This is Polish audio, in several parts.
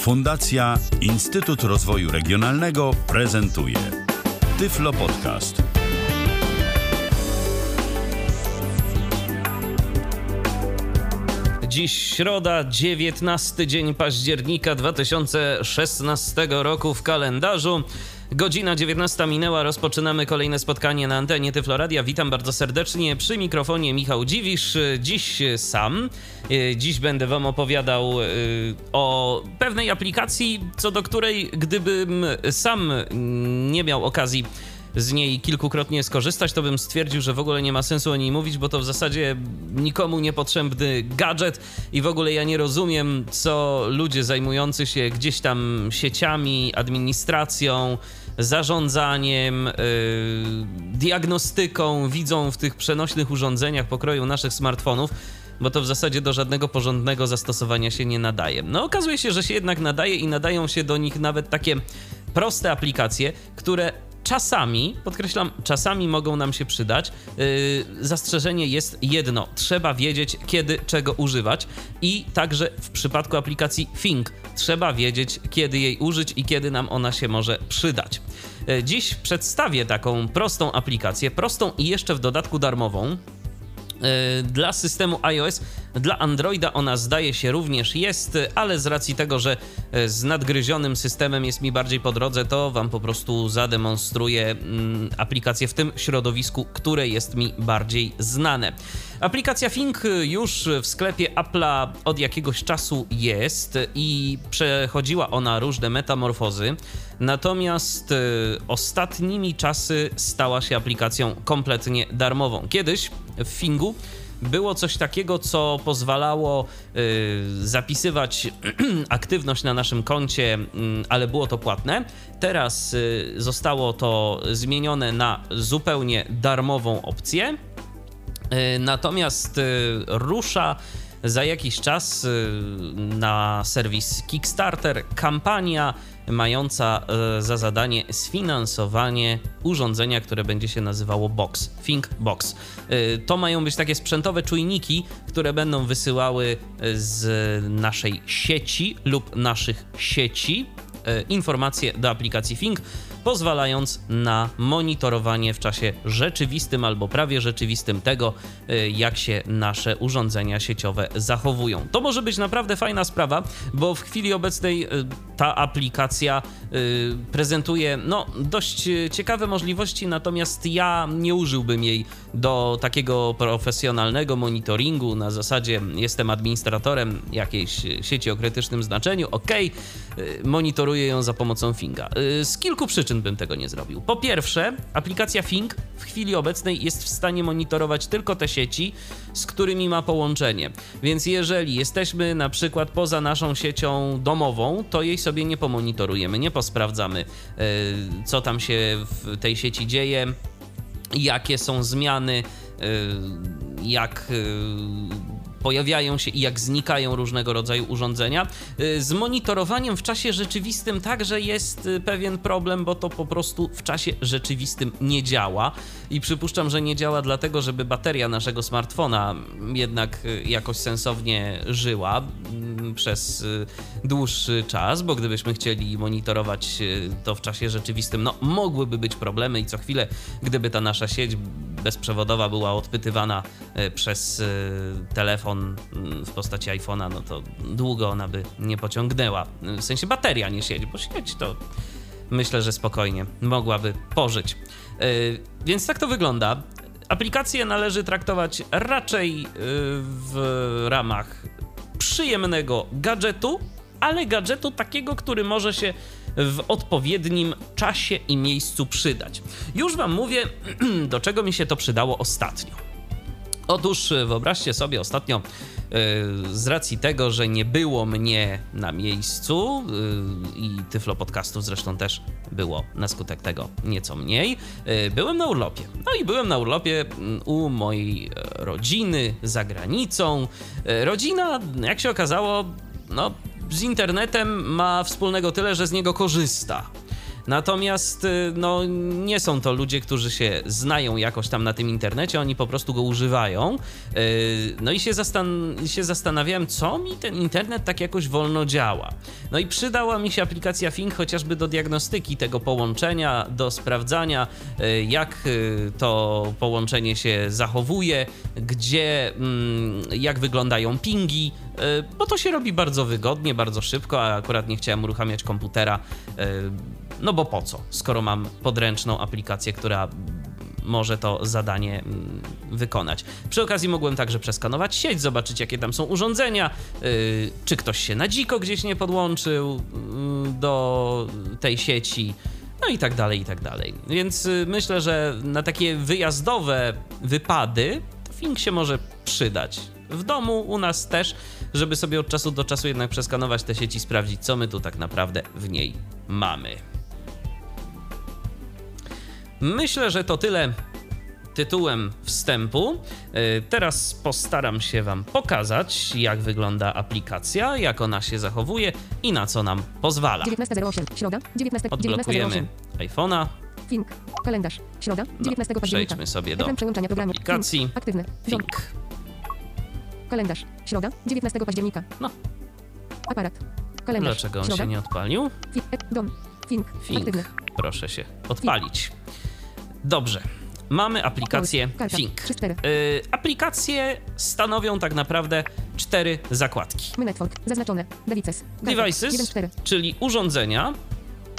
Fundacja Instytut Rozwoju Regionalnego prezentuje Tyflo Podcast. Dziś środa, 19 dzień października 2016 roku w kalendarzu. Godzina 19 minęła, rozpoczynamy kolejne spotkanie na antenie Tyfloradia. Witam bardzo serdecznie przy mikrofonie Michał Dziwisz. Dziś sam. Dziś będę wam opowiadał y, o pewnej aplikacji, co do której gdybym sam nie miał okazji z niej kilkukrotnie skorzystać, to bym stwierdził, że w ogóle nie ma sensu o niej mówić, bo to w zasadzie nikomu niepotrzebny gadżet i w ogóle ja nie rozumiem, co ludzie zajmujący się gdzieś tam sieciami, administracją, zarządzaniem, yy, diagnostyką widzą w tych przenośnych urządzeniach pokroju naszych smartfonów bo to w zasadzie do żadnego porządnego zastosowania się nie nadaje. No okazuje się, że się jednak nadaje i nadają się do nich nawet takie proste aplikacje, które czasami, podkreślam, czasami mogą nam się przydać. Yy, zastrzeżenie jest jedno: trzeba wiedzieć, kiedy czego używać, i także w przypadku aplikacji Think trzeba wiedzieć, kiedy jej użyć i kiedy nam ona się może przydać. Yy, dziś przedstawię taką prostą aplikację, prostą i jeszcze w dodatku darmową Y, dla systemu iOS, dla Androida ona zdaje się również jest, ale z racji tego, że y, z nadgryzionym systemem jest mi bardziej po drodze, to Wam po prostu zademonstruję mm, aplikację w tym środowisku, które jest mi bardziej znane. Aplikacja Fink już w sklepie Apple'a od jakiegoś czasu jest i przechodziła ona różne metamorfozy. Natomiast y, ostatnimi czasy stała się aplikacją kompletnie darmową. Kiedyś w Fingu było coś takiego, co pozwalało y, zapisywać aktywność na naszym koncie, y, ale było to płatne. Teraz y, zostało to zmienione na zupełnie darmową opcję. Y, natomiast y, rusza za jakiś czas y, na serwis Kickstarter kampania mająca e, za zadanie sfinansowanie urządzenia, które będzie się nazywało Box, Think Box. E, to mają być takie sprzętowe czujniki, które będą wysyłały z naszej sieci lub naszych sieci e, informacje do aplikacji Think pozwalając na monitorowanie w czasie rzeczywistym albo prawie rzeczywistym tego, y, jak się nasze urządzenia sieciowe zachowują. To może być naprawdę fajna sprawa, bo w chwili obecnej y, ta aplikacja y, prezentuje no, dość ciekawe możliwości, natomiast ja nie użyłbym jej do takiego profesjonalnego monitoringu na zasadzie jestem administratorem jakiejś sieci o krytycznym znaczeniu, ok, monitoruję ją za pomocą Finga. Z kilku przyczyn bym tego nie zrobił. Po pierwsze, aplikacja Fink w chwili obecnej jest w stanie monitorować tylko te sieci, z którymi ma połączenie. Więc jeżeli jesteśmy na przykład poza naszą siecią domową, to jej sobie nie pomonitorujemy, nie posprawdzamy, e, co tam się w tej sieci dzieje, jakie są zmiany, e, jak e, pojawiają się i jak znikają różnego rodzaju urządzenia. Y, z monitorowaniem w czasie rzeczywistym także jest y, pewien problem, bo to po prostu w czasie rzeczywistym nie działa. I przypuszczam, że nie działa dlatego, żeby bateria naszego smartfona jednak y, jakoś sensownie żyła mm, przez dłuższy czas, bo gdybyśmy chcieli monitorować to w czasie rzeczywistym, no mogłyby być problemy i co chwilę, gdyby ta nasza sieć bezprzewodowa była odpytywana przez telefon, telefon mm, w postaci iPhone'a, no to długo ona by nie pociągnęła. W sensie bateria, nie siedzi, bo sieć to myślę, że spokojnie mogłaby pożyć. Yy, więc tak to wygląda. Aplikację należy traktować raczej w ramach przyjemnego gadżetu, ale gadżetu takiego, który może się w odpowiednim czasie i miejscu przydać. Już Wam mówię, do czego mi się to przydało ostatnio. Otóż e, wyobraźcie sobie ostatnio e, z racji tego, że nie było mnie na miejscu e, i Tyflo Podcastów zresztą też było na skutek tego nieco mniej, byłem na urlopie. No i byłem na urlopie mm, u mojej rodziny za granicą. Rodzina, jak się okazało, no, z internetem ma wspólnego tyle, że z niego korzysta. Natomiast y, no, nie są to ludzie, którzy się znają jakoś tam na tym internecie, oni po prostu go używają. Y, no i się, zastan się zastanawiałem, co mi ten internet tak jakoś wolno działa. No i przydała mi się aplikacja Fing chociażby do diagnostyki tego połączenia, do sprawdzania, y, jak to połączenie się zachowuje, gdzie, mm, jak wyglądają pingi, bo to się robi bardzo wygodnie, bardzo szybko, a akurat nie chciałem uruchamiać komputera no bo po co, skoro mam podręczną aplikację, która może to zadanie mm, wykonać. Przy okazji mogłem także przeskanować sieć, zobaczyć jakie tam są urządzenia, yy, czy ktoś się na dziko gdzieś nie podłączył yy, do tej sieci. No i tak dalej, i tak dalej. Więc yy, myślę, że na takie wyjazdowe wypady to Fink się może przydać. W domu u nas też, żeby sobie od czasu do czasu jednak przeskanować te sieci, sprawdzić, co my tu tak naprawdę w niej mamy. Myślę, że to tyle tytułem wstępu. E, teraz postaram się Wam pokazać, jak wygląda aplikacja, jak ona się zachowuje i na co nam pozwala. 19.08, środa, 19, Odblokujemy iPhone'a. Fink, kalendarz, środa, 19 no, października. Przejdźmy sobie do przełączania programu. aplikacji. Fink, aktywny. Fink. Kalendarz, środa, 19 października. No. Aparat. Kalendarz. Dlaczego on środa, się nie odpalił? Fink, dom. Fink, Fink. aktywny. Proszę się odpalić. Dobrze. Mamy aplikację Karta. Fink. 3, 4. Y, aplikacje stanowią tak naprawdę cztery zakładki. My Network, zaznaczone. Devices. Karta. 1, Devices, 4. czyli urządzenia,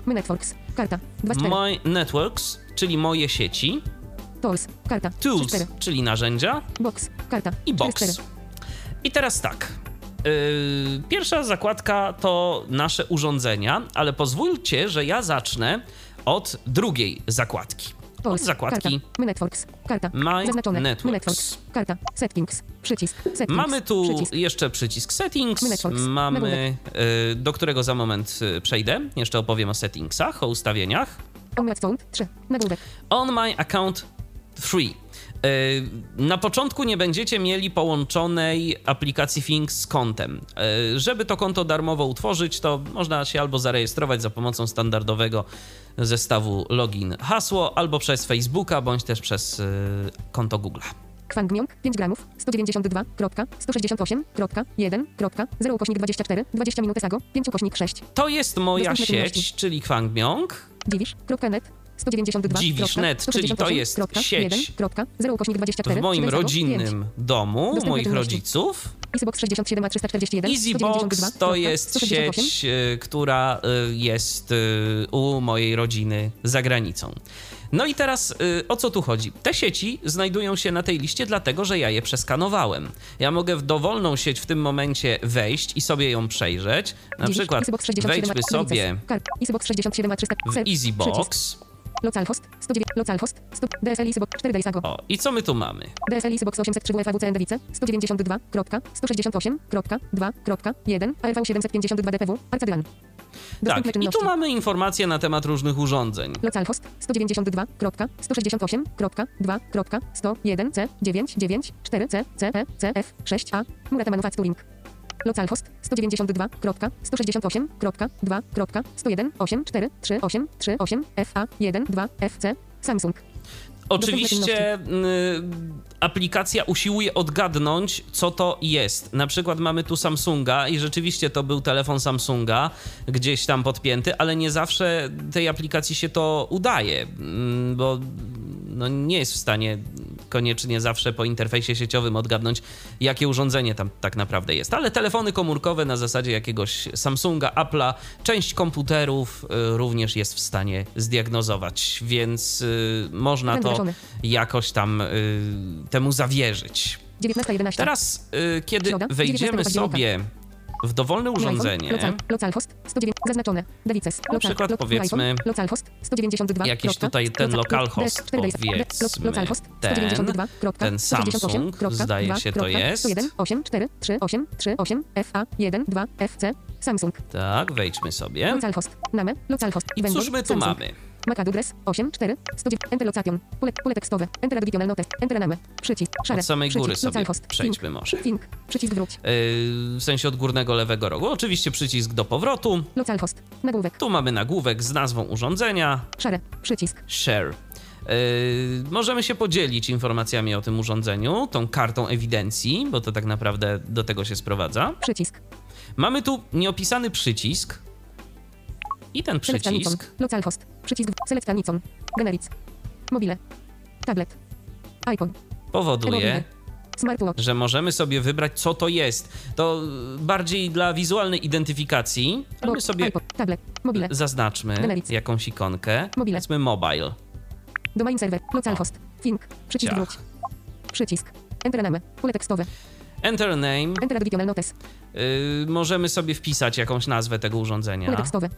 My Networks, karta. 2, 4. My Networks, czyli moje sieci, Tools, karta. 3, Tools, 4. czyli narzędzia Box, karta. i 4, Box. 4. I teraz tak. Yy, pierwsza zakładka to nasze urządzenia, ale pozwólcie, że ja zacznę od drugiej zakładki. Polsk. Zakładki. Karta. My Networks. Karta. My Zaznaczone. Networks. My networks. Karta. Settings. Przycisk. Settings. Mamy tu przycisk. jeszcze przycisk Settings. Mamy, y, do którego za moment y, przejdę. Jeszcze opowiem o settingsach, o ustawieniach. On my account 3. On my account 3. Na początku nie będziecie mieli połączonej aplikacji Things z kontem. Y, Żeby to konto darmowo utworzyć, to można się albo zarejestrować za pomocą standardowego zestawu login hasło, albo przez Facebooka, bądź też przez y, konto Google. Kwangmyong, 5 gramów, 192.168.1.0 ukośnik 24, 20 minut sago, 5 ukośnik 6. To jest moja Dostępne sieć, czyli Kwangmyong. Dziwisz.net, 192. Dziwisz.net, czyli to jest sieć 0 ukośnik 24, w moim 7 sago, rodzinnym domu, moich rodziców. 5. EasyBox 67 a 341, EasyBox to jest 198. sieć, y, która y, jest y, u mojej rodziny za granicą. No i teraz o co tu chodzi? Te sieci znajdują się na tej liście, dlatego że ja je przeskanowałem. Ja mogę w dowolną sieć w tym momencie wejść i sobie ją przejrzeć. Na przykład EasyBox 67 wejdźmy sobie Kart, EasyBox 67 a 300, w Przycisk. EasyBox. Localhost, 109, Localhost, 100, DSL EasyBox 4 Days Ago. O, i co my tu mamy? DSL EasyBox 803 WFAWC Endewice 192.168.2.1 ARV 752 DPW Arcadylan. Tak, i tu mamy informacje na temat różnych urządzeń. Localhost 192.168.2.100.1C99.4C CE CF 6A Murata Manufacturing. Localhost 192.161.2.101.8433838 FA 12 FC Samsung. Oczywiście aplikacja usiłuje odgadnąć, co to jest. Na przykład mamy tu Samsunga i rzeczywiście to był telefon Samsunga gdzieś tam podpięty, ale nie zawsze tej aplikacji się to udaje, mm, bo no, nie jest w stanie koniecznie zawsze po interfejsie sieciowym odgadnąć, jakie urządzenie tam tak naprawdę jest. Ale telefony komórkowe na zasadzie jakiegoś Samsunga, Apple'a, część komputerów y, również jest w stanie zdiagnozować, więc y, można Błęd to jakoś tam y, temu zawierzyć. 19.11 Teraz, y, kiedy Środa, wejdziemy 19 sobie w dowolne urządzenie, Local, localhost 109 zaznaczone. Na przykład powiedzmy iPhone, localhost 192. jakiś tutaj ten localhost, powiedzmy, ten, ten Samsung, zdaje się to jest. 101 8 4 3 8 3 8 FA 1 2 FC Samsung. tak, wejdźmy sobie. Name. I cóż my tu mamy? MAC adres 8, 4, 109, Enter Location, pole, pole tekstowe, Enter Additional Notes, Enter Name, przycisk, szare, Od samej przycisk, góry sobie Localhost, przejdźmy Think, może. Think, przycisk wróć, Yy, w sensie od górnego lewego rogu. Oczywiście przycisk do powrotu. Localhost, nagłówek, Tu mamy nagłówek z nazwą urządzenia, szare, przycisk, share. Yy, możemy się podzielić informacjami o tym urządzeniu, tą kartą ewidencji, bo to tak naprawdę do tego się sprowadza. przycisk, Mamy tu nieopisany przycisk. I ten przycisk. Localhost, przycisk, Select Nicon, Generic, Mobile, Tablet, iPhone, powoduje, że możemy sobie wybrać, co to jest. To bardziej dla wizualnej identyfikacji. My sobie iPod, Tablet, Mobile, zaznaczmy Generic. jakąś ikonkę. Mobile. Powiedzmy mobile. Domain Server, Localhost, Think, przycisk wróć, przycisk, Enter Name, pole tekstowe, Enter name. Enter Additional Notes, Yy, możemy sobie wpisać jakąś nazwę tego pole urządzenia. tekstowe,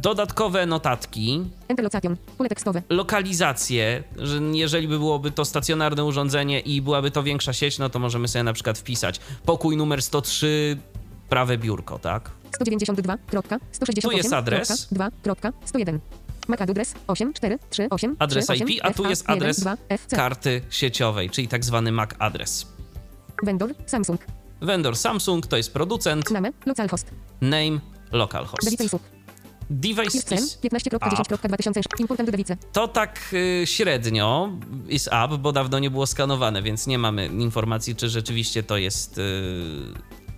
Dodatkowe notatki, Enter Location, pole tekstowe, lokalizację, że jeżeli by byłoby to stacjonarne urządzenie i byłaby to większa sieć, no to możemy sobie na przykład wpisać pokój numer 103, prawe biurko, tak? 192.168.2.101. Tu jest adres. MAC adres 8438 Adres 38 IP, a tu jest adres 2 karty sieciowej, czyli tak zwany MAC adres. Vendor Samsung. Vendor Samsung to jest producent, Name Localhost. name localhost. Device ISCM is 15.10.2006. Important Device. To tak y, średnio is up, bo dawno nie było skanowane, więc nie mamy informacji, czy rzeczywiście to jest y,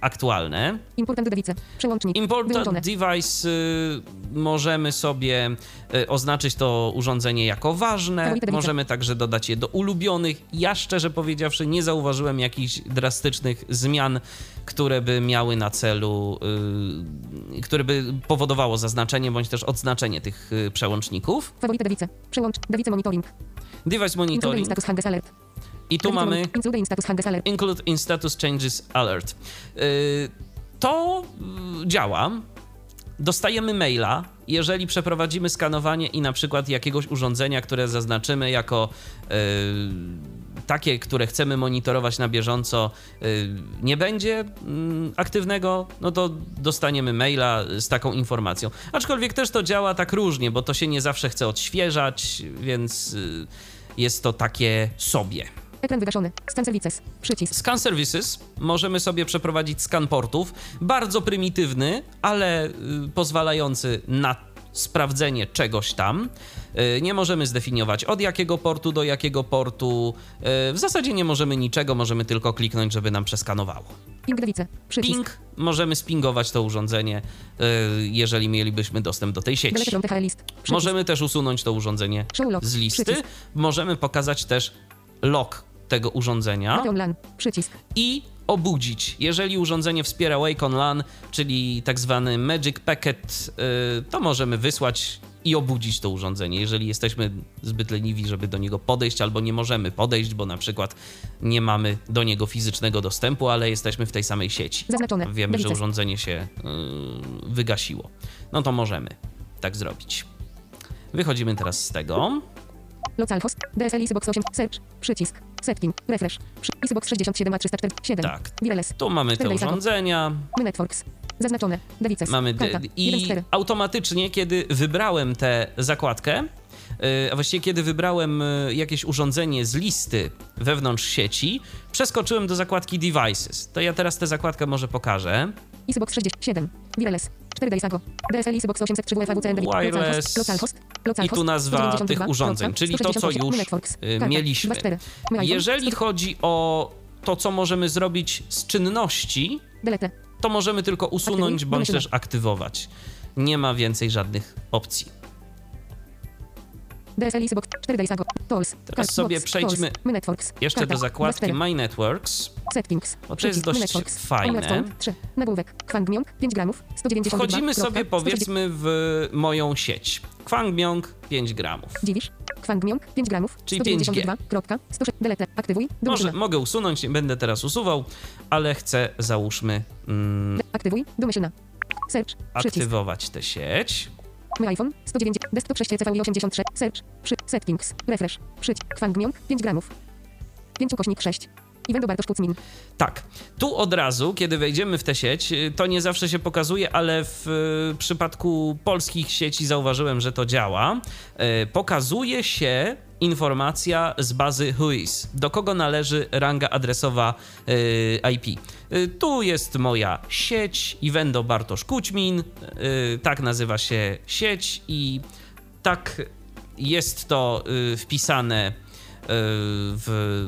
aktualne. Important Device. Przełącznik. Wyłączone. Important device y, możemy sobie y, oznaczyć to urządzenie jako ważne. Możemy także dodać je do ulubionych. Ja szczerze powiedziawszy nie zauważyłem jakichś drastycznych zmian, które by miały na celu, y, które by powodowało zaznaczenie bądź też odznaczenie tych y, przełączników. Favorite Device. Przełącz. Device Monitoring. Device monitoring status Alert. I tu mamy Include in status changes alert. Yy, To yy, działa. Dostajemy maila, jeżeli przeprowadzimy skanowanie i na przykład jakiegoś urządzenia, które zaznaczymy jako yy, takie, które chcemy monitorować na bieżąco, nie będzie mm, aktywnego, no to dostaniemy maila z taką informacją. Aczkolwiek też to działa tak różnie, bo to się nie zawsze chce odświeżać, więc jest to takie sobie. Ekran wygaszony. Scan Services. Przycisk. Scan Services możemy sobie przeprowadzić skan portów. Bardzo prymitywny, ale y, pozwalający na sprawdzenie czegoś tam. Y, Nie możemy zdefiniować od jakiego portu do jakiego portu. Y, W zasadzie nie możemy niczego, możemy tylko kliknąć, żeby nam przeskanowało. Ping Device. Przycisk. Ping, możemy spingować to urządzenie, jeżeli mielibyśmy dostęp do tej sieci. Możemy też usunąć to urządzenie z listy. Możemy pokazać też log tego urządzenia i obudzić. Jeżeli urządzenie wspiera Wake on LAN, czyli tak zwany Magic Packet, y, to możemy wysłać i obudzić to urządzenie. Jeżeli jesteśmy zbyt leniwi, żeby do niego podejść, albo nie możemy podejść, bo na przykład nie mamy do niego fizycznego dostępu, ale jesteśmy w tej samej sieci. Zaznaczone. Wiemy, że Devices. urządzenie się y, wygasiło. No to możemy tak zrobić. Wychodzimy teraz z tego. Localhost. DSL Easybox 8. Search. Przycisk. Setting. Refresh. Easybox 67 a 347. Tak. Wireless. Tu mamy te urządzenia. My Networks. Zaznaczone. Devices. Mamy d- 1 z i 4. automatycznie, kiedy wybrałem tę zakładkę, yy, a właściwie kiedy wybrałem yy, jakieś urządzenie z listy wewnątrz sieci, przeskoczyłem do zakładki Devices. To ja teraz tę zakładkę może pokażę. Easybox 67. Wireless. 4 days ago. DSL Easybox 802 WFAWC NDV. Wireless. Localhost. I Localhost. tu nazwa 192. tych urządzeń, czyli to, co 168. już y, mieliśmy. 24. My iPhone. Jeżeli chodzi o to, co możemy zrobić z czynności, to możemy tylko usunąć bądź też aktywować. Nie ma więcej żadnych opcji. DSL Easybox 4 days ago. Tools. Teraz sobie box, przejdźmy calls, My Networks. Jeszcze Karta. do zakładki 24. My Networks. Settings. Bo to jest dość Networks. fajne. Only phone. 3. Nagłówek. Kwangmiong. 5 gramów. 192. Wchodzimy sobie powiedzmy w moją sieć. Kwangmiong 5 gramów. Dziwisz? Kwangmiong. 5 gramów. Czyli 192. Kropka. 106. Delete. Aktywuj. Może, mogę usunąć, nie będę teraz usuwał, ale chcę załóżmy mm, Aktywuj. Domyślna. Search. Aktywować tę sieć. My iPhone 109, desktop 6 CVI 83, search, przy, settings, refresh, przyć, kwangmiong 5 gramów, 5 ukośnik 6, Iwendo Bartosz Pucmin. Tak. Tu od razu, kiedy wejdziemy w tę sieć, y, to nie zawsze się pokazuje, ale w y, przypadku polskich sieci zauważyłem, że to działa. Y, Pokazuje się informacja z bazy WHOIS, do kogo należy ranga adresowa y, IP. Y, Tu jest moja sieć, Iwendo Bartosz Kućmin, y, tak nazywa się sieć i tak jest to wpisane w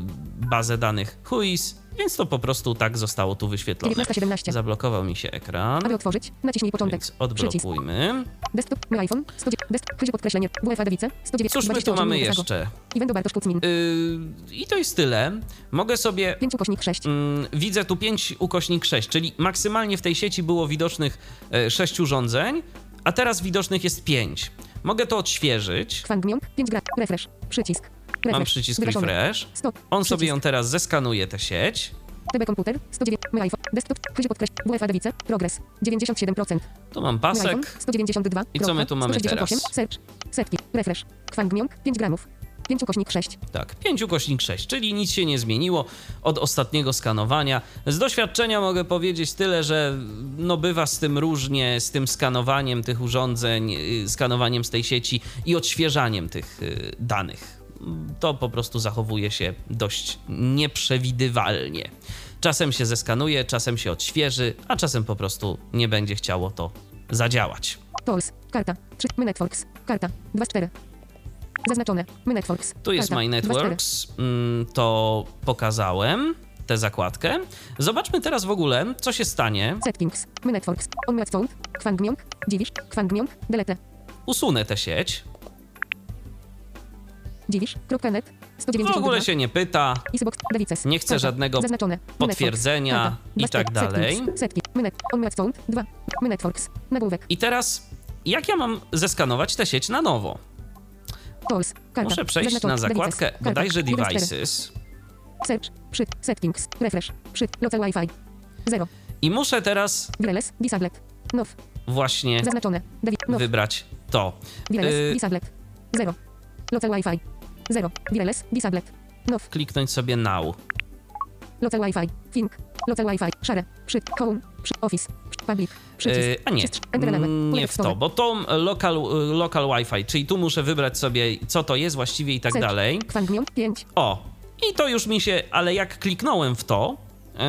bazę danych WHOIS, więc to po prostu tak zostało tu wyświetlone. 1917. Zablokował mi się ekran, Aby otworzyć, naciśnij początek. więc Przycisk. odblokujmy. Desktop, mój iPhone, 109, desktop, podkreślenie, WFA Dewice, 109, Cóż my tu mamy 28 jeszcze? Iwendo Bartosz. Yy, I to jest tyle. Mogę sobie 5 ukośnik 6. Mm, widzę tu 5 ukośnik 6, czyli maksymalnie w tej sieci było widocznych 6 urządzeń, a teraz widocznych jest 5. Mogę to odświeżyć. Kwang Miong, 5 gra, refresh, przycisk. Mam przycisk refresh. Stop. On sobie ją teraz zeskanuje, tę sieć. TB komputer, 109, mój iPhone, desktop, chwyć podkreślenie, WFA Dewice, progres, 97%. Tu mam Mój iPhone, pasek. 192, I co my tu mamy 168, teraz? search, setki, refresh, Kwang Miong, 5 gramów, 5 ukośnik 6. Tak, 5 ukośnik 6, czyli nic się nie zmieniło od ostatniego skanowania. Z doświadczenia mogę powiedzieć tyle, że no bywa z tym różnie, z tym skanowaniem tych urządzeń, yy, skanowaniem z tej sieci i odświeżaniem tych yy, danych. To po prostu zachowuje się dość nieprzewidywalnie. Czasem się zeskanuje, czasem się odświeży, a czasem po prostu nie będzie chciało to zadziałać. Tools, karta, 3, My Networks, karta, 2 z 4. Zaznaczone, My Networks. Tu jest karta, My 2 z 4. Networks, mm, to pokazałem, tę zakładkę. Zobaczmy teraz w ogóle, co się stanie. Settings, My Networks, On My Phone, Kwang Miong, Dziwisz, Kwang Miong, Delete, Usunę tę sieć. Dziwisz.net, W 192. ogóle się nie pyta. Nie Karta. żadnego potwierdzenia i tak dalej. Settings. Setki. My net. On my phone. 2. My Networks. Nagłówek. I teraz, jak ja mam zeskanować tę sieć na nowo? Muszę przejść na zakładkę bodajże. Devices Search. Przy. Settings. Refresh. Przy. Local Wi-Fi. 0. i muszę teraz. Now. właśnie Zaznaczone. Devi. Wybrać to. Wireless. y-. 0. Local Wi-Fi. 0. Wireless. Disablet. Now. Kliknąć sobie Now. Local Wi-Fi. Think. Local Wi-Fi. Share. Przy. Home. Przy. Office. Przy. Public. Przycisk. Yy, a nie, Enter element. mm, nie w to, bo to local, y, local Wi-Fi, czyli tu muszę wybrać sobie, co to jest właściwie i tak Search. dalej. Kwang Miong. 5. O, i to już mi się, ale jak kliknąłem w to, yy,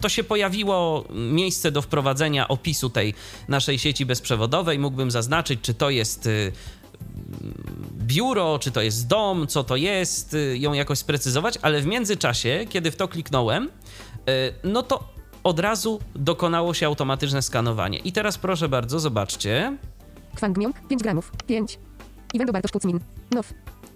to się pojawiło miejsce do wprowadzenia opisu tej naszej sieci bezprzewodowej. Mógłbym zaznaczyć, czy to jest yy, biuro, czy to jest dom, co to jest, yy, ją jakoś sprecyzować, ale w międzyczasie, kiedy w to kliknąłem, yy, no to od razu dokonało się automatyczne skanowanie. I teraz proszę bardzo, zobaczcie. Kwang Miong. 5 gramów. 5. Iwendo Bartosz Pucmin. Now.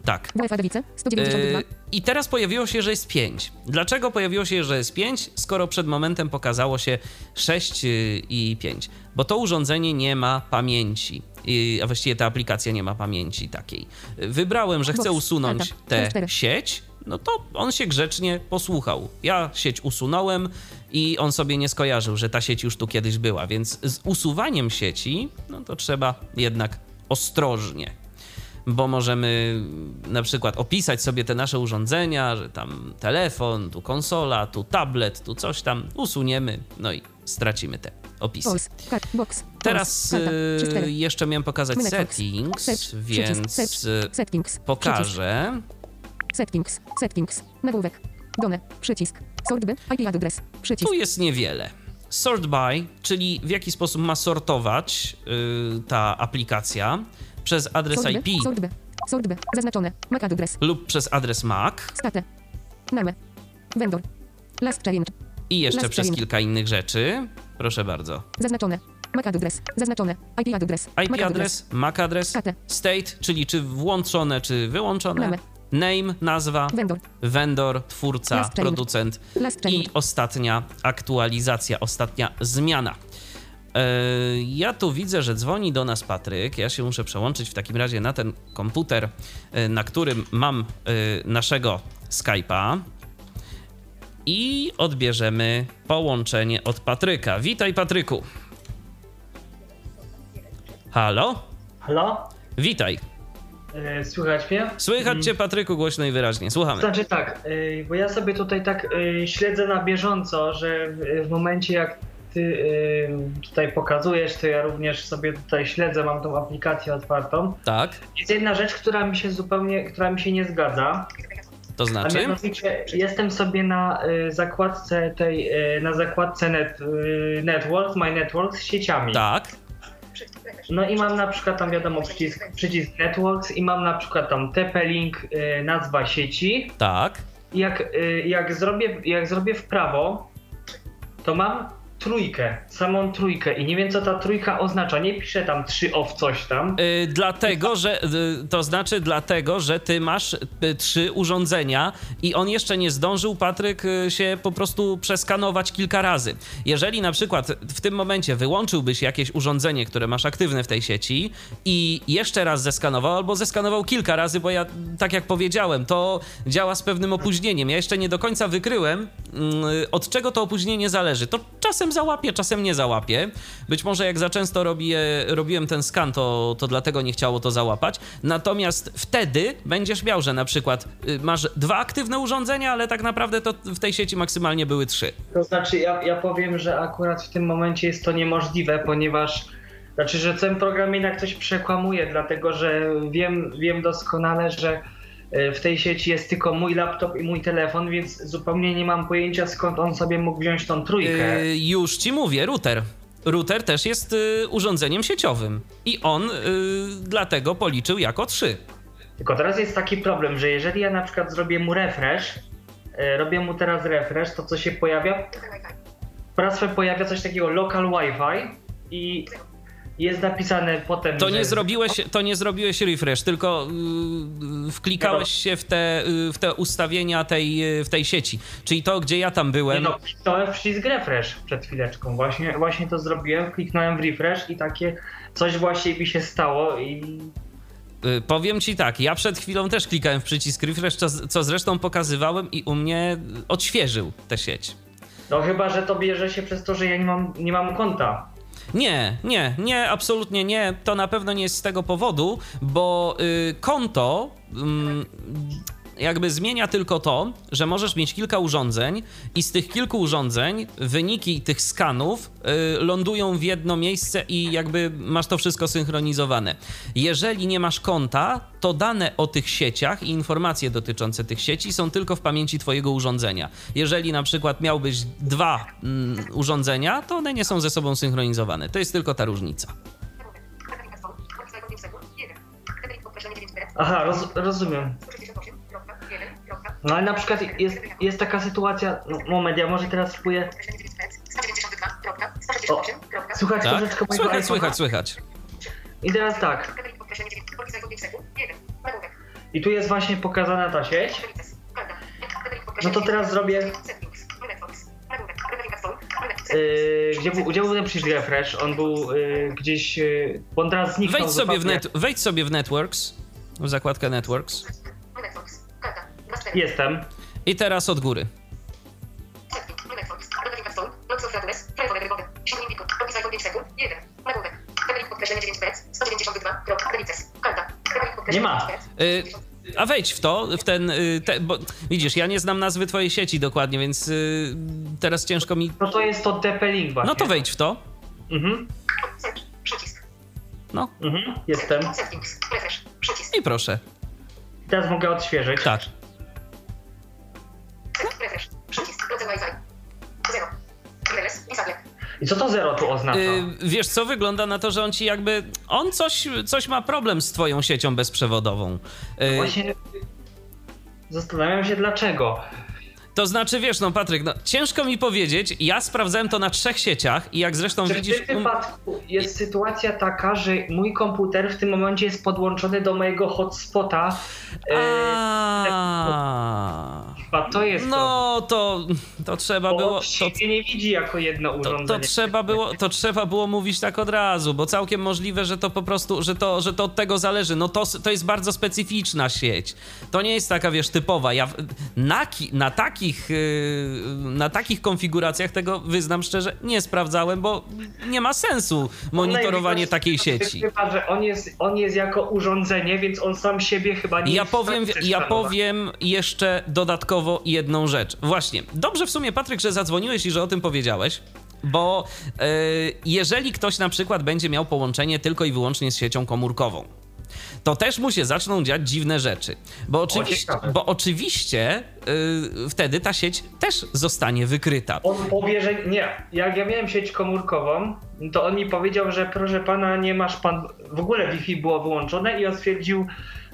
Tak, WFA Dewice. 192. Yy, I teraz pojawiło się, że jest 5. Dlaczego pojawiło się, że jest 5, skoro przed momentem pokazało się 6 yy, i 5? Bo to urządzenie nie ma pamięci. Yy, A właściwie ta aplikacja nie ma pamięci takiej. Wybrałem, że chcę Box, usunąć tę sieć, no to on się grzecznie posłuchał. Ja sieć usunąłem i on sobie nie skojarzył, że ta sieć już tu kiedyś była, więc z usuwaniem sieci, no to trzeba jednak ostrożnie bo możemy na przykład opisać sobie te nasze urządzenia, że tam telefon, tu konsola, tu tablet, tu coś tam, usuniemy, no i stracimy te opisy. Teraz y, 3, 4. jeszcze miałem pokazać settings, więc pokażę. Settings. Settings. Nagłówek. Done. Przycisk. Sort by. IP address. Przycisk. Tu jest niewiele. Sort by, czyli w jaki sposób ma sortować y, ta aplikacja przez adres by. IP Sort by. Sort by. Zaznaczone. MAC address. lub przez adres MAC State. Name. Vendor. Last change. i jeszcze Last przez change. kilka innych rzeczy. Proszę bardzo. Zaznaczone. MAC address. Zaznaczone. IP address. IP MAC adres, MAC adres, State. state, czyli czy włączone, czy wyłączone, Name. name, nazwa, Vendor. vendor, twórca, Last change. producent Last change. i ostatnia aktualizacja, ostatnia zmiana. E, Ja tu widzę, że dzwoni do nas Patryk. Ja się muszę przełączyć w takim razie na ten komputer, e, na którym mam e, naszego Skype'a. I odbierzemy połączenie od Patryka. Witaj, Patryku. Halo? Halo? Witaj. Słychać mnie? Słychać cię, Patryku, głośno i wyraźnie. Słuchamy. Znaczy tak, bo ja sobie tutaj tak śledzę na bieżąco, że w momencie jak ty tutaj pokazujesz, to ja również sobie tutaj śledzę, mam tą aplikację otwartą. Tak, Jest jedna rzecz, która mi się zupełnie, która mi się nie zgadza. to A znaczy? mianowicie jestem sobie na y, zakładce tej, y, na zakładce net, y, Networks, My Networks z sieciami. Tak, No i mam na przykład tam wiadomo przycisk, przycisk Networks i mam na przykład tam TP-Link, nazwa sieci. tak. Jak, jak, zrobię, jak zrobię w prawo, to mam trójkę, samą trójkę i nie wiem co ta trójka oznacza. Nie piszę tam 3 off coś tam. Y, dlatego, że y, to znaczy dlatego, że ty masz y, trzy urządzenia i on jeszcze nie zdążył, Patryk, y, się po prostu przeskanować kilka razy. Jeżeli na przykład w tym momencie wyłączyłbyś jakieś urządzenie, które masz aktywne w tej sieci i jeszcze raz zeskanował, albo zeskanował kilka razy, bo ja, tak jak powiedziałem, to działa z pewnym opóźnieniem. Ja jeszcze nie do końca wykryłem, mm, od czego to opóźnienie zależy. To czasem załapie, czasem nie załapie. Być może jak za często robię, robiłem ten skan, to, to dlatego nie chciało to załapać. Natomiast wtedy będziesz miał, że na przykład y, masz dwa aktywne urządzenia, ale tak naprawdę to w tej sieci maksymalnie były trzy. To znaczy ja, ja powiem, że akurat w tym momencie jest to niemożliwe, ponieważ znaczy, że ten program jednak coś przekłamuje, dlatego że wiem, wiem doskonale, że w tej sieci jest tylko mój laptop i mój telefon, więc zupełnie nie mam pojęcia skąd on sobie mógł wziąć tą trójkę. Y, już ci mówię, router. Router też jest y, urządzeniem sieciowym i on y, dlatego policzył jako trzy. Tylko teraz jest taki problem, że jeżeli ja na przykład zrobię mu refresh, e, robię mu teraz refresh, to co się pojawia? Teraz się pojawia coś takiego local Wi-Fi i jest napisane potem, To że... nie zrobiłeś, to nie zrobiłeś refresh, tylko y, wklikałeś się w te, y, w te ustawienia tej, y, w tej sieci. Czyli to, gdzie ja tam Nie byłem. no, w przycisk refresh przed chwileczką. Właśnie, właśnie to zrobiłem, kliknąłem w refresh i takie coś właśnie mi się stało i Y, Powiem ci tak, ja przed chwilą też klikałem w przycisk refresh, co, co zresztą pokazywałem i u mnie odświeżył tę sieć. no chyba, że to bierze się przez to, że ja nie mam, nie mam konta. Nie, nie, nie, absolutnie nie. To na pewno nie jest z tego powodu, bo y, konto ym, jakby zmienia tylko to, że możesz mieć kilka urządzeń i z tych kilku urządzeń wyniki tych skanów y, lądują w jedno miejsce i jakby masz to wszystko synchronizowane. Jeżeli nie masz konta, to dane o tych sieciach i informacje dotyczące tych sieci są tylko w pamięci twojego urządzenia. Jeżeli na przykład miałbyś dwa mm, urządzenia, to one nie są ze sobą synchronizowane. To jest tylko ta różnica. Aha, roz, rozumiem. No ale na przykład jest, jest taka sytuacja, no, moment, ja może teraz spróbuję, o, słuchać Tak? troszeczkę mojego Słychać, słychać, słychać. I teraz tak, i tu jest właśnie pokazana ta sieć, no to teraz zrobię, yy, gdzie, był, gdzie był ten przycisk refresh, on był yy, gdzieś, yy, on teraz zniknął Wejdź sobie, w net, wejdź sobie w Networks, w zakładkę Networks Jestem, i teraz od góry. Nie ma. Y, a wejdź w to, w ten, y, te, bo widzisz, ja nie znam nazwy twojej sieci dokładnie, więc y, teraz ciężko mi... no to jest to właśnie. No to wejdź w to. Mhm, No mhm, jestem. i proszę. Teraz mogę odświeżyć. Tak. I co to zero tu oznacza? Y, wiesz co, wygląda na to, że on ci jakby... On coś, coś ma problem z twoją siecią bezprzewodową. Y, Właśnie zastanawiam się dlaczego. To znaczy, wiesz, no Patryk, no, ciężko mi powiedzieć, ja sprawdzałem to na trzech sieciach i jak zresztą Czy w widzisz... tym um- wypadku jest sytuacja taka, że mój komputer w tym momencie jest podłączony do mojego hotspota. E, A. chyba to jest to. No to, to trzeba Bo było. To, siebie nie widzi jako jedno to, urządzenie. to, trzeba było, to trzeba było mówić tak od razu, bo całkiem możliwe, że to po prostu, że to, że to od tego zależy. No to, to jest bardzo specyficzna sieć. To nie jest taka, wiesz, typowa. Ja w- na, na taki takich, y, na takich konfiguracjach tego, wyznam szczerze, nie sprawdzałem, bo nie ma sensu monitorowanie takiej sieci. Chyba, że on jest, on jest jako urządzenie, więc on sam siebie chyba nie Ja powiem, ja powiem jeszcze dodatkowo jedną rzecz. Właśnie, dobrze w sumie, Patryk, że zadzwoniłeś i że o tym powiedziałeś. Bo e, jeżeli ktoś na przykład będzie miał połączenie tylko i wyłącznie z siecią komórkową, to też mu się zaczną dziać dziwne rzeczy. Bo oczywiście, bo oczywiście y, wtedy ta sieć też zostanie wykryta. On powie, że nie. Jak ja miałem sieć komórkową, to on mi powiedział, że proszę pana, nie masz pan. W ogóle Wi-Fi było wyłączone i on stwierdził,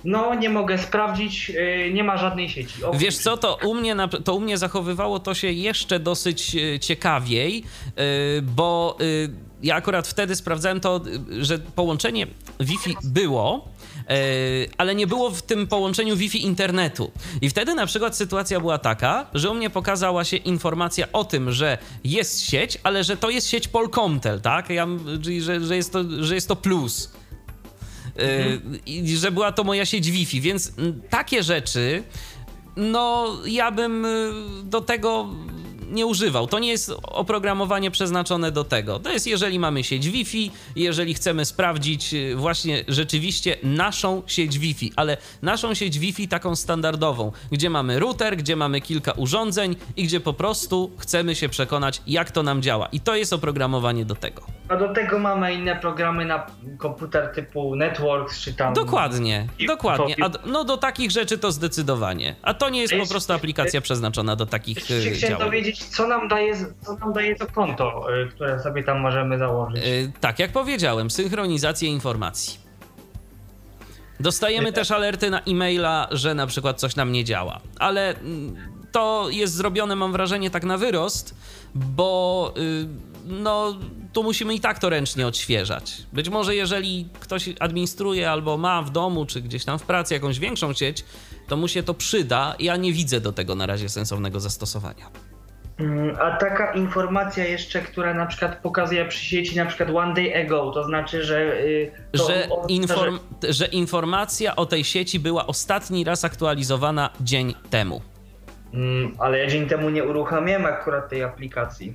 no nie mogę sprawdzić, yy, nie ma żadnej sieci. O, Wiesz co, to u, mnie, to u mnie zachowywało to się jeszcze dosyć e, ciekawiej, e, bo ja akurat wtedy sprawdzałem to, e, że połączenie Wi-Fi było, e, ale nie było w tym połączeniu Wi-Fi internetu. I wtedy na przykład sytuacja była taka, że u mnie pokazała się informacja o tym, że jest sieć, ale że to jest sieć Polkomtel, tak? Ja, czyli że, że, jest to, że jest to plus. Y, i że była to moja sieć Wi-Fi, więc takie rzeczy, no ja bym y, do tego nie używał. To nie jest oprogramowanie przeznaczone do tego. To jest jeżeli mamy sieć Wi-Fi, jeżeli chcemy sprawdzić y, właśnie rzeczywiście naszą sieć Wi-Fi, ale naszą sieć Wi-Fi taką standardową, gdzie mamy router, gdzie mamy kilka urządzeń i gdzie po prostu chcemy się przekonać, jak to nam działa. I to jest oprogramowanie do tego. A do tego mamy inne programy na komputer typu Networks czy tam. Dokładnie, dokładnie. A, no do takich rzeczy to zdecydowanie. A to nie jest po prostu aplikacja przeznaczona do takich y, chciałem działań. dowiedzieć, co nam daje, co nam daje to konto, y, które sobie tam możemy założyć. Y, Tak, jak powiedziałem, synchronizację informacji. Dostajemy też alerty na e-maila, że na przykład coś nam nie działa, ale mm, to jest zrobione, mam wrażenie, tak na wyrost, bo y, no, tu musimy i tak to ręcznie odświeżać. Być może jeżeli ktoś administruje albo ma w domu, czy gdzieś tam w pracy jakąś większą sieć, to mu się to przyda. Ja nie widzę do tego na razie sensownego zastosowania. Mm, A taka informacja jeszcze, która na przykład pokazuje przy sieci na przykład one day ago, to znaczy, że... y, To że, inform, że informacja o tej sieci była ostatni raz aktualizowana dzień temu. Mm, ale ja dzień temu nie uruchamiałem akurat tej aplikacji.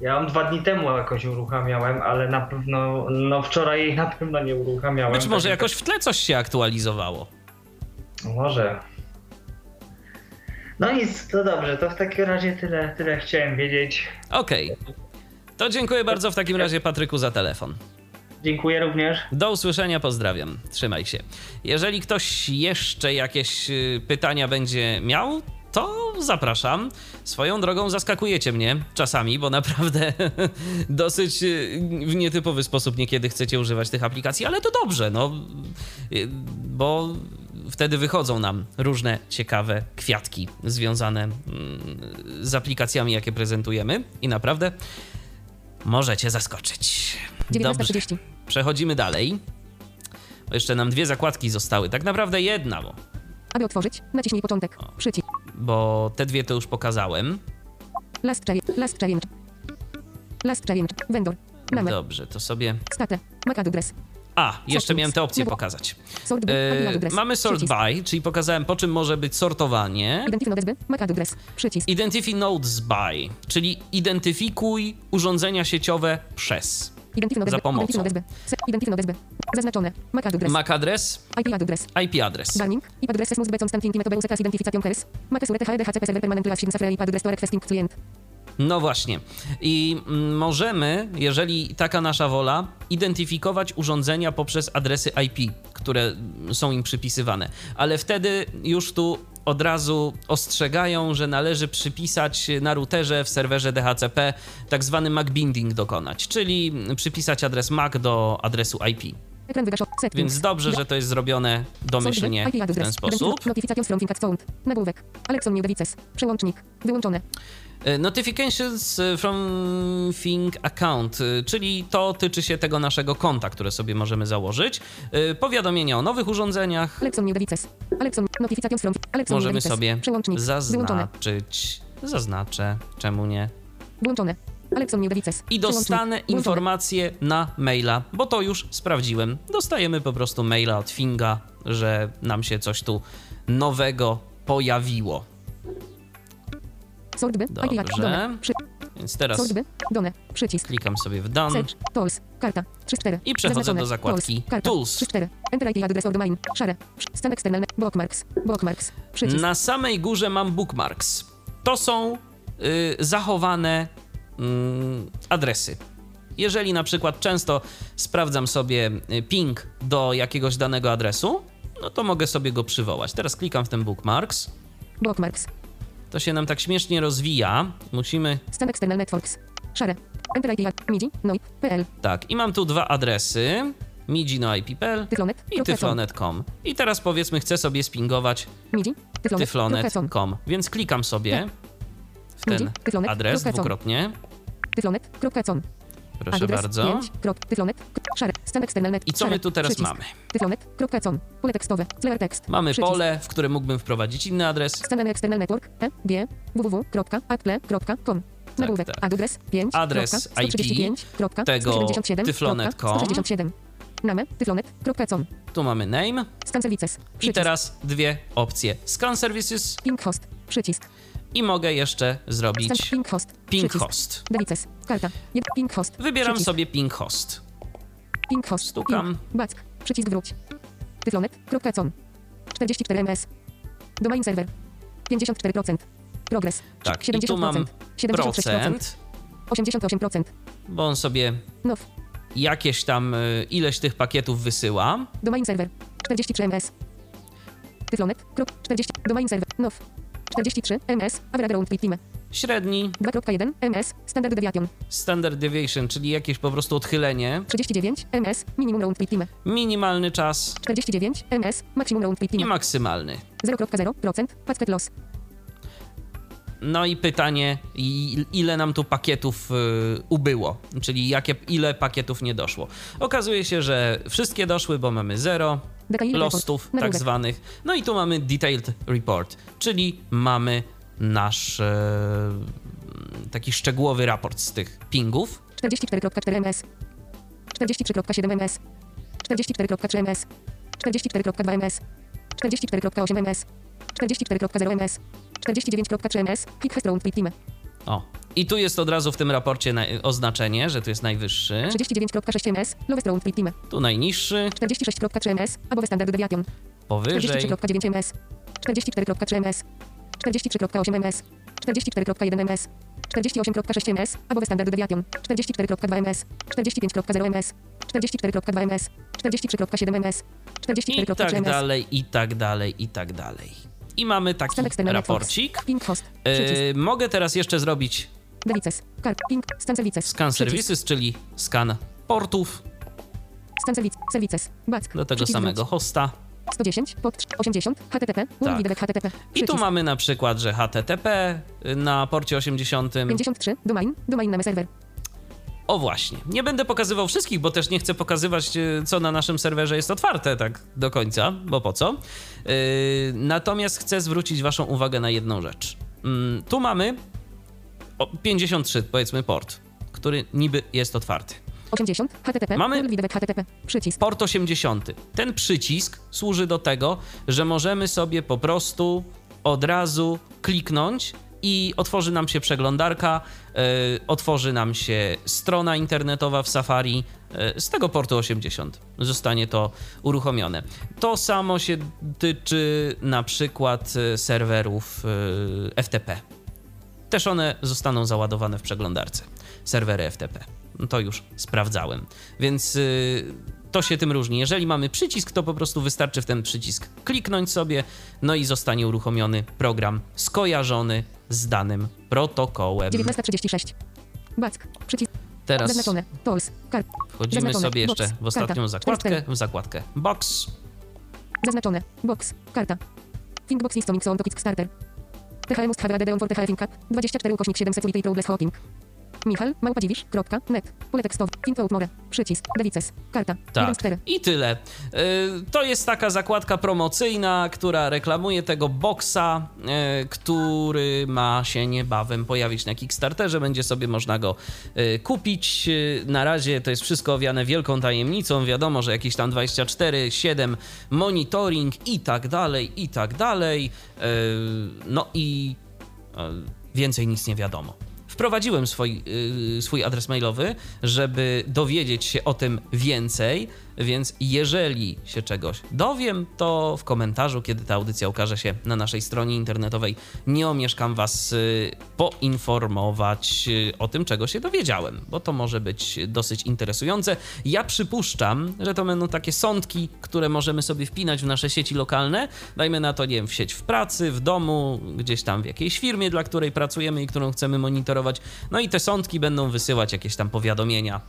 Ja ją dwa dni temu jakoś uruchamiałem, ale na pewno, no wczoraj jej na pewno nie uruchamiałem. Być może Tak- jakoś w tle coś się aktualizowało. Może. No nic, to dobrze, to w takim razie tyle, tyle chciałem wiedzieć. Okej. To dziękuję bardzo w takim razie Patryku za telefon. Dziękuję również. Do usłyszenia, pozdrawiam. Trzymaj się. Jeżeli ktoś jeszcze jakieś y, pytania będzie miał, to zapraszam. Swoją drogą zaskakujecie mnie czasami, bo naprawdę dosyć y, w nietypowy sposób niekiedy chcecie używać tych aplikacji, ale to dobrze, no, y, bo wtedy wychodzą nam różne ciekawe kwiatki związane mm, z aplikacjami, jakie prezentujemy i naprawdę możecie zaskoczyć. Dobrze. 19.30. Przechodzimy dalej. Bo Jeszcze nam dwie zakładki zostały. Tak naprawdę jedna, bo, Aby otworzyć, naciśnij początek. Przycisk. Bo te dwie to już pokazałem. Last challenge. Last challenge. Last challenge. Vendor. Name. Dobrze, to sobie. State. MAC address. A, jeszcze miałem tę opcję Nie było. pokazać. Sort address. mamy sort by, czyli pokazałem po czym może być sortowanie. Identify nodes by. MAC address. Przycisk. Identify nodes by, czyli identyfikuj urządzenia sieciowe przez. Za pomocą. Zaznaczone. MAC address. MAC adres, IP address. IP adres. Warning. IP addresses must be constant in metobeu secas identification keys. MAC surete HDHCP server permanent last safra IP address to requesting client. No właśnie. I mm, możemy, jeżeli taka nasza wola, identyfikować urządzenia poprzez adresy IP, które mm, są im przypisywane. Ale wtedy już tu od razu ostrzegają, że należy przypisać na routerze w serwerze DHCP tak zwany MAC binding dokonać, czyli przypisać adres MAC do adresu IP. Więc dobrze, że to jest zrobione domyślnie w ten sposób. Nagłówek. Alexon. Przełącznik. Wyłączone. E, Notifications from Think Account, e, czyli to tyczy się tego naszego konta, które sobie możemy założyć. E, Powiadomienia o nowych urządzeniach możemy sobie zaznaczyć. Zaznaczę, czemu nie? Włączone. I dostanę Włączone. informację na maila, bo to już sprawdziłem. Dostajemy po prostu maila od Finga, że nam się coś tu nowego pojawiło. Sort by. Dobrze. Więc teraz. Done. Przycisk. klikam sobie w Done Search. Tools. Karta. 3 4. i przechodzę do zakładki Tools. 3 4. Enter IP adres or domain. Przy- Stan eksternalny. Bookmarks. Bookmarks. Przycisk. Na samej górze mam bookmarks. To są y, zachowane mm, adresy. Jeżeli na przykład często sprawdzam sobie y, ping do jakiegoś danego adresu, no to mogę sobie go przywołać. Teraz klikam w ten bookmarks. Bookmarks. To się nam tak śmiesznie rozwija. Musimy. Stan external networks. Szare. Enter IP. MIDI. Tak, i mam tu dwa adresy: midino.ip.pl Tyflonet. i tyflonet.com. I teraz powiedzmy, chcę sobie spingować MIDI. Tyflonet. tyflonet.com, więc klikam sobie w ten adres dwukrotnie. Tyflonet.com. Proszę Adres bardzo. 5. Krop. Tyflonet. Szare. Stan external net. I co my tu teraz Przycisk. mamy? Tyflonet.com. Pole tekstowe. Clear text. Mamy Przycisk. pole, w którym mógłbym wprowadzić inny adres. Stan external network. E. G. www.apple.com. Nagłówek. tak. Adres 5. Adres IP tego tyflonet.com. 167. Name. Tyflonet.com. Tu mamy name Stan services. i teraz dwie opcje. Scan services Ping host. Przycisk. I mogę jeszcze zrobić ping host. ping host. Karta. Ping host. Wybieram Przycisk. sobie ping host. Ping host. Stukam. Ping. Back. Przycisk wróć. Tyflonet.com. 44 ms. Domain server. 54%. Progress. Tak, i tu 70%. mam 76%. procent, 88%. bo on sobie Now. jakieś tam y, ileś tych pakietów wysyła. Domain server. 43 ms. Tyflonet. Krop. 40. Domain server. Now. 43 ms. Average round trip time. Średni 2.1 ms. Standard deviation. standard deviation, czyli jakieś po prostu odchylenie. 39 ms. Minimum round trip time. Minimalny czas 49 ms. Maximum round trip i time. maksymalny. 0.0%. Packet loss. No i pytanie, i- ile nam tu pakietów y, ubyło, czyli jakie, ile pakietów nie doszło. Okazuje się, że wszystkie doszły, bo mamy zero Detail lostów tak zwanych. No i tu mamy detailed report, czyli mamy nasz e, taki szczegółowy raport z tych pingów. 44.4 ms. 43.7 ms. 44.3 ms. 44.2 ms. 44.8 ms. 44.0 ms. 49.3 ms. Quick Fast Round Time. O. I tu jest od razu w tym raporcie na, oznaczenie, że tu jest najwyższy, 39.6 ms. Lowest Round Trip Time. tu najniższy, 46.3 ms. Above Standard Deviation. powyżej 43.9 ms. 44.3 ms. 43.8 ms. 44.1 ms. 48.6 ms. Above Standard Deviation. 44.2 ms. 45.0 ms. 44.2 ms. 43.7 ms. i 44.3 tak ms. dalej, i tak dalej, i tak dalej. I mamy taki raporcik. E, mogę teraz jeszcze zrobić Devices. Kart. Ping. Stan services. scan services, czyli scan portów Stan services. Back. do tego samego hosta. 110 pod 80 HTTP. Tak. HTTP. I tu mamy na przykład, że HTTP na porcie 80. 53. Domain. Domain name serwer. O właśnie. Nie będę pokazywał wszystkich, bo też nie chcę pokazywać, e, co na naszym serwerze jest otwarte tak do końca, bo po co. Yy, natomiast chcę zwrócić Waszą uwagę na jedną rzecz. Mm, tu mamy 53, powiedzmy, port, który niby jest otwarty. 80 HTTP. Mamy- HTTP. Przycisk. Port 80. Ten przycisk służy do tego, że możemy sobie po prostu od razu kliknąć i otworzy nam się przeglądarka, e, otworzy nam się strona internetowa w Safari e, z tego portu 80. Zostanie to uruchomione. To samo się tyczy na przykład e, serwerów e, FTP. Też one zostaną załadowane w przeglądarce. Serwery FTP. No To już sprawdzałem. Więc y, to się tym różni. Jeżeli mamy przycisk, to po prostu wystarczy w ten przycisk kliknąć sobie, no i zostanie uruchomiony program skojarzony z danym protokołem. 19.36. Back. Przycisk. Teraz Zaznaczone. Tools. Kart. wchodzimy zaznaczone. sobie jeszcze Box. w ostatnią Karta. zakładkę, 44. w zakładkę Box. Zaznaczone. Box. Karta. Thinkbox list on to Kickstarter. THM have added on for Think 24 ukośnik 7 security progress hopping. Michal, małpadziwisz.net. Pole tekstowe. Think out more. Przycisk. Devices. Karta. 1 Tak. z 4. I tyle. Y, To jest taka zakładka promocyjna, która reklamuje tego boxa, y, który ma się niebawem pojawić na Kickstarterze. Będzie sobie można go y, kupić. Na razie to jest wszystko owiane wielką tajemnicą. Wiadomo, że jakieś tam 24, 7 monitoring i tak dalej, i tak dalej. No i więcej nic nie wiadomo wprowadziłem swój, yy, swój adres mailowy, żeby dowiedzieć się o tym więcej, więc jeżeli się czegoś dowiem, to w komentarzu, kiedy ta audycja ukaże się na naszej stronie internetowej, nie omieszkam Was yy, poinformować yy, o tym, czego się dowiedziałem, bo to może być dosyć interesujące. Ja przypuszczam, że to będą takie sądki, które możemy sobie wpinać w nasze sieci lokalne. Dajmy na to, nie wiem, w sieć w pracy, w domu, gdzieś tam w jakiejś firmie, dla której pracujemy i którą chcemy monitorować no i te sądki będą wysyłać jakieś tam powiadomienia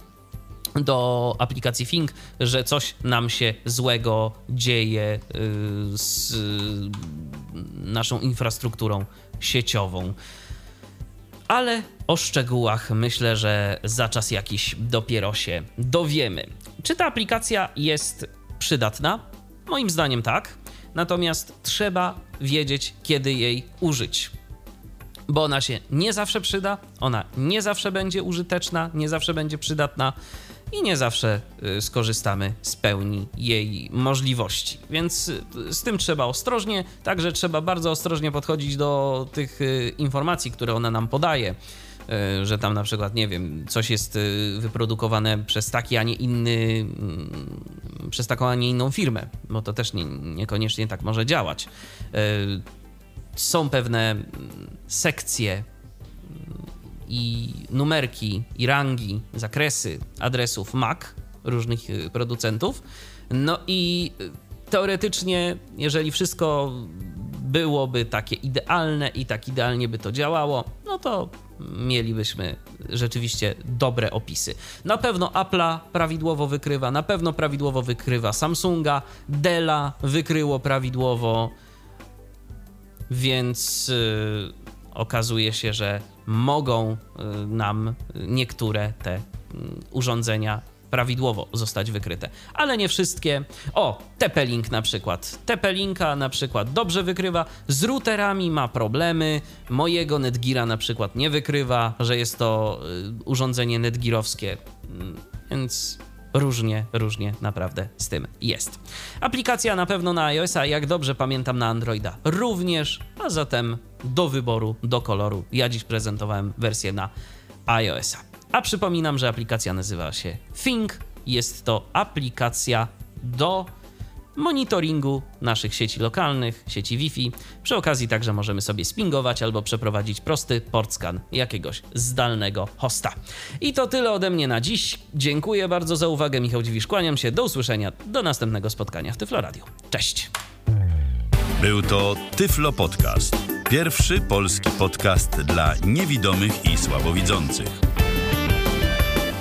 do aplikacji Fing, że coś nam się złego dzieje y, z naszą infrastrukturą sieciową. Ale o szczegółach myślę, że za czas jakiś dopiero się dowiemy. Czy ta aplikacja jest przydatna? Moim zdaniem tak. Natomiast trzeba wiedzieć, kiedy jej użyć bo ona się nie zawsze przyda, ona nie zawsze będzie użyteczna, nie zawsze będzie przydatna i nie zawsze y, skorzystamy z pełni jej możliwości. Więc y, z tym trzeba ostrożnie, także trzeba bardzo ostrożnie podchodzić do tych y, informacji, które ona nam podaje że tam na przykład, nie wiem, coś jest wyprodukowane przez taki, a nie inny, mm, przez taką, a nie inną firmę, bo to też nie, niekoniecznie tak może działać są pewne mm, sekcje i numerki, i rangi, zakresy adresów MAC różnych y, producentów. No i y, teoretycznie, jeżeli wszystko byłoby takie idealne i tak idealnie by to działało, no to mielibyśmy rzeczywiście dobre opisy. Na pewno Apple'a prawidłowo wykrywa, na pewno prawidłowo wykrywa Samsunga, Della wykryło prawidłowo więc y, okazuje się, że mogą y, nam niektóre te y, urządzenia prawidłowo zostać wykryte, ale nie wszystkie. O, TP-Link na przykład. TP-Linka na przykład dobrze wykrywa, z routerami ma problemy, mojego Netgira na przykład nie wykrywa, że jest to y, urządzenie netgirowskie, mm, więc różnie, różnie naprawdę z tym jest. Aplikacja na pewno na iOS-a, jak dobrze pamiętam na Androida również, a zatem do wyboru, do koloru. Ja dziś prezentowałem wersję na iOS-a. A przypominam, że aplikacja nazywa się Think. Jest to aplikacja do monitoringu naszych sieci lokalnych, sieci Wi-Fi. Przy okazji także możemy sobie spingować albo przeprowadzić prosty portscan jakiegoś zdalnego hosta. I to tyle ode mnie na dziś. Dziękuję bardzo za uwagę. Michał Dziwisz, kłaniam się. Do usłyszenia. Do następnego spotkania w Tyflo Radio. Cześć. Był to Tyflo Podcast. Pierwszy polski podcast dla niewidomych i słabowidzących.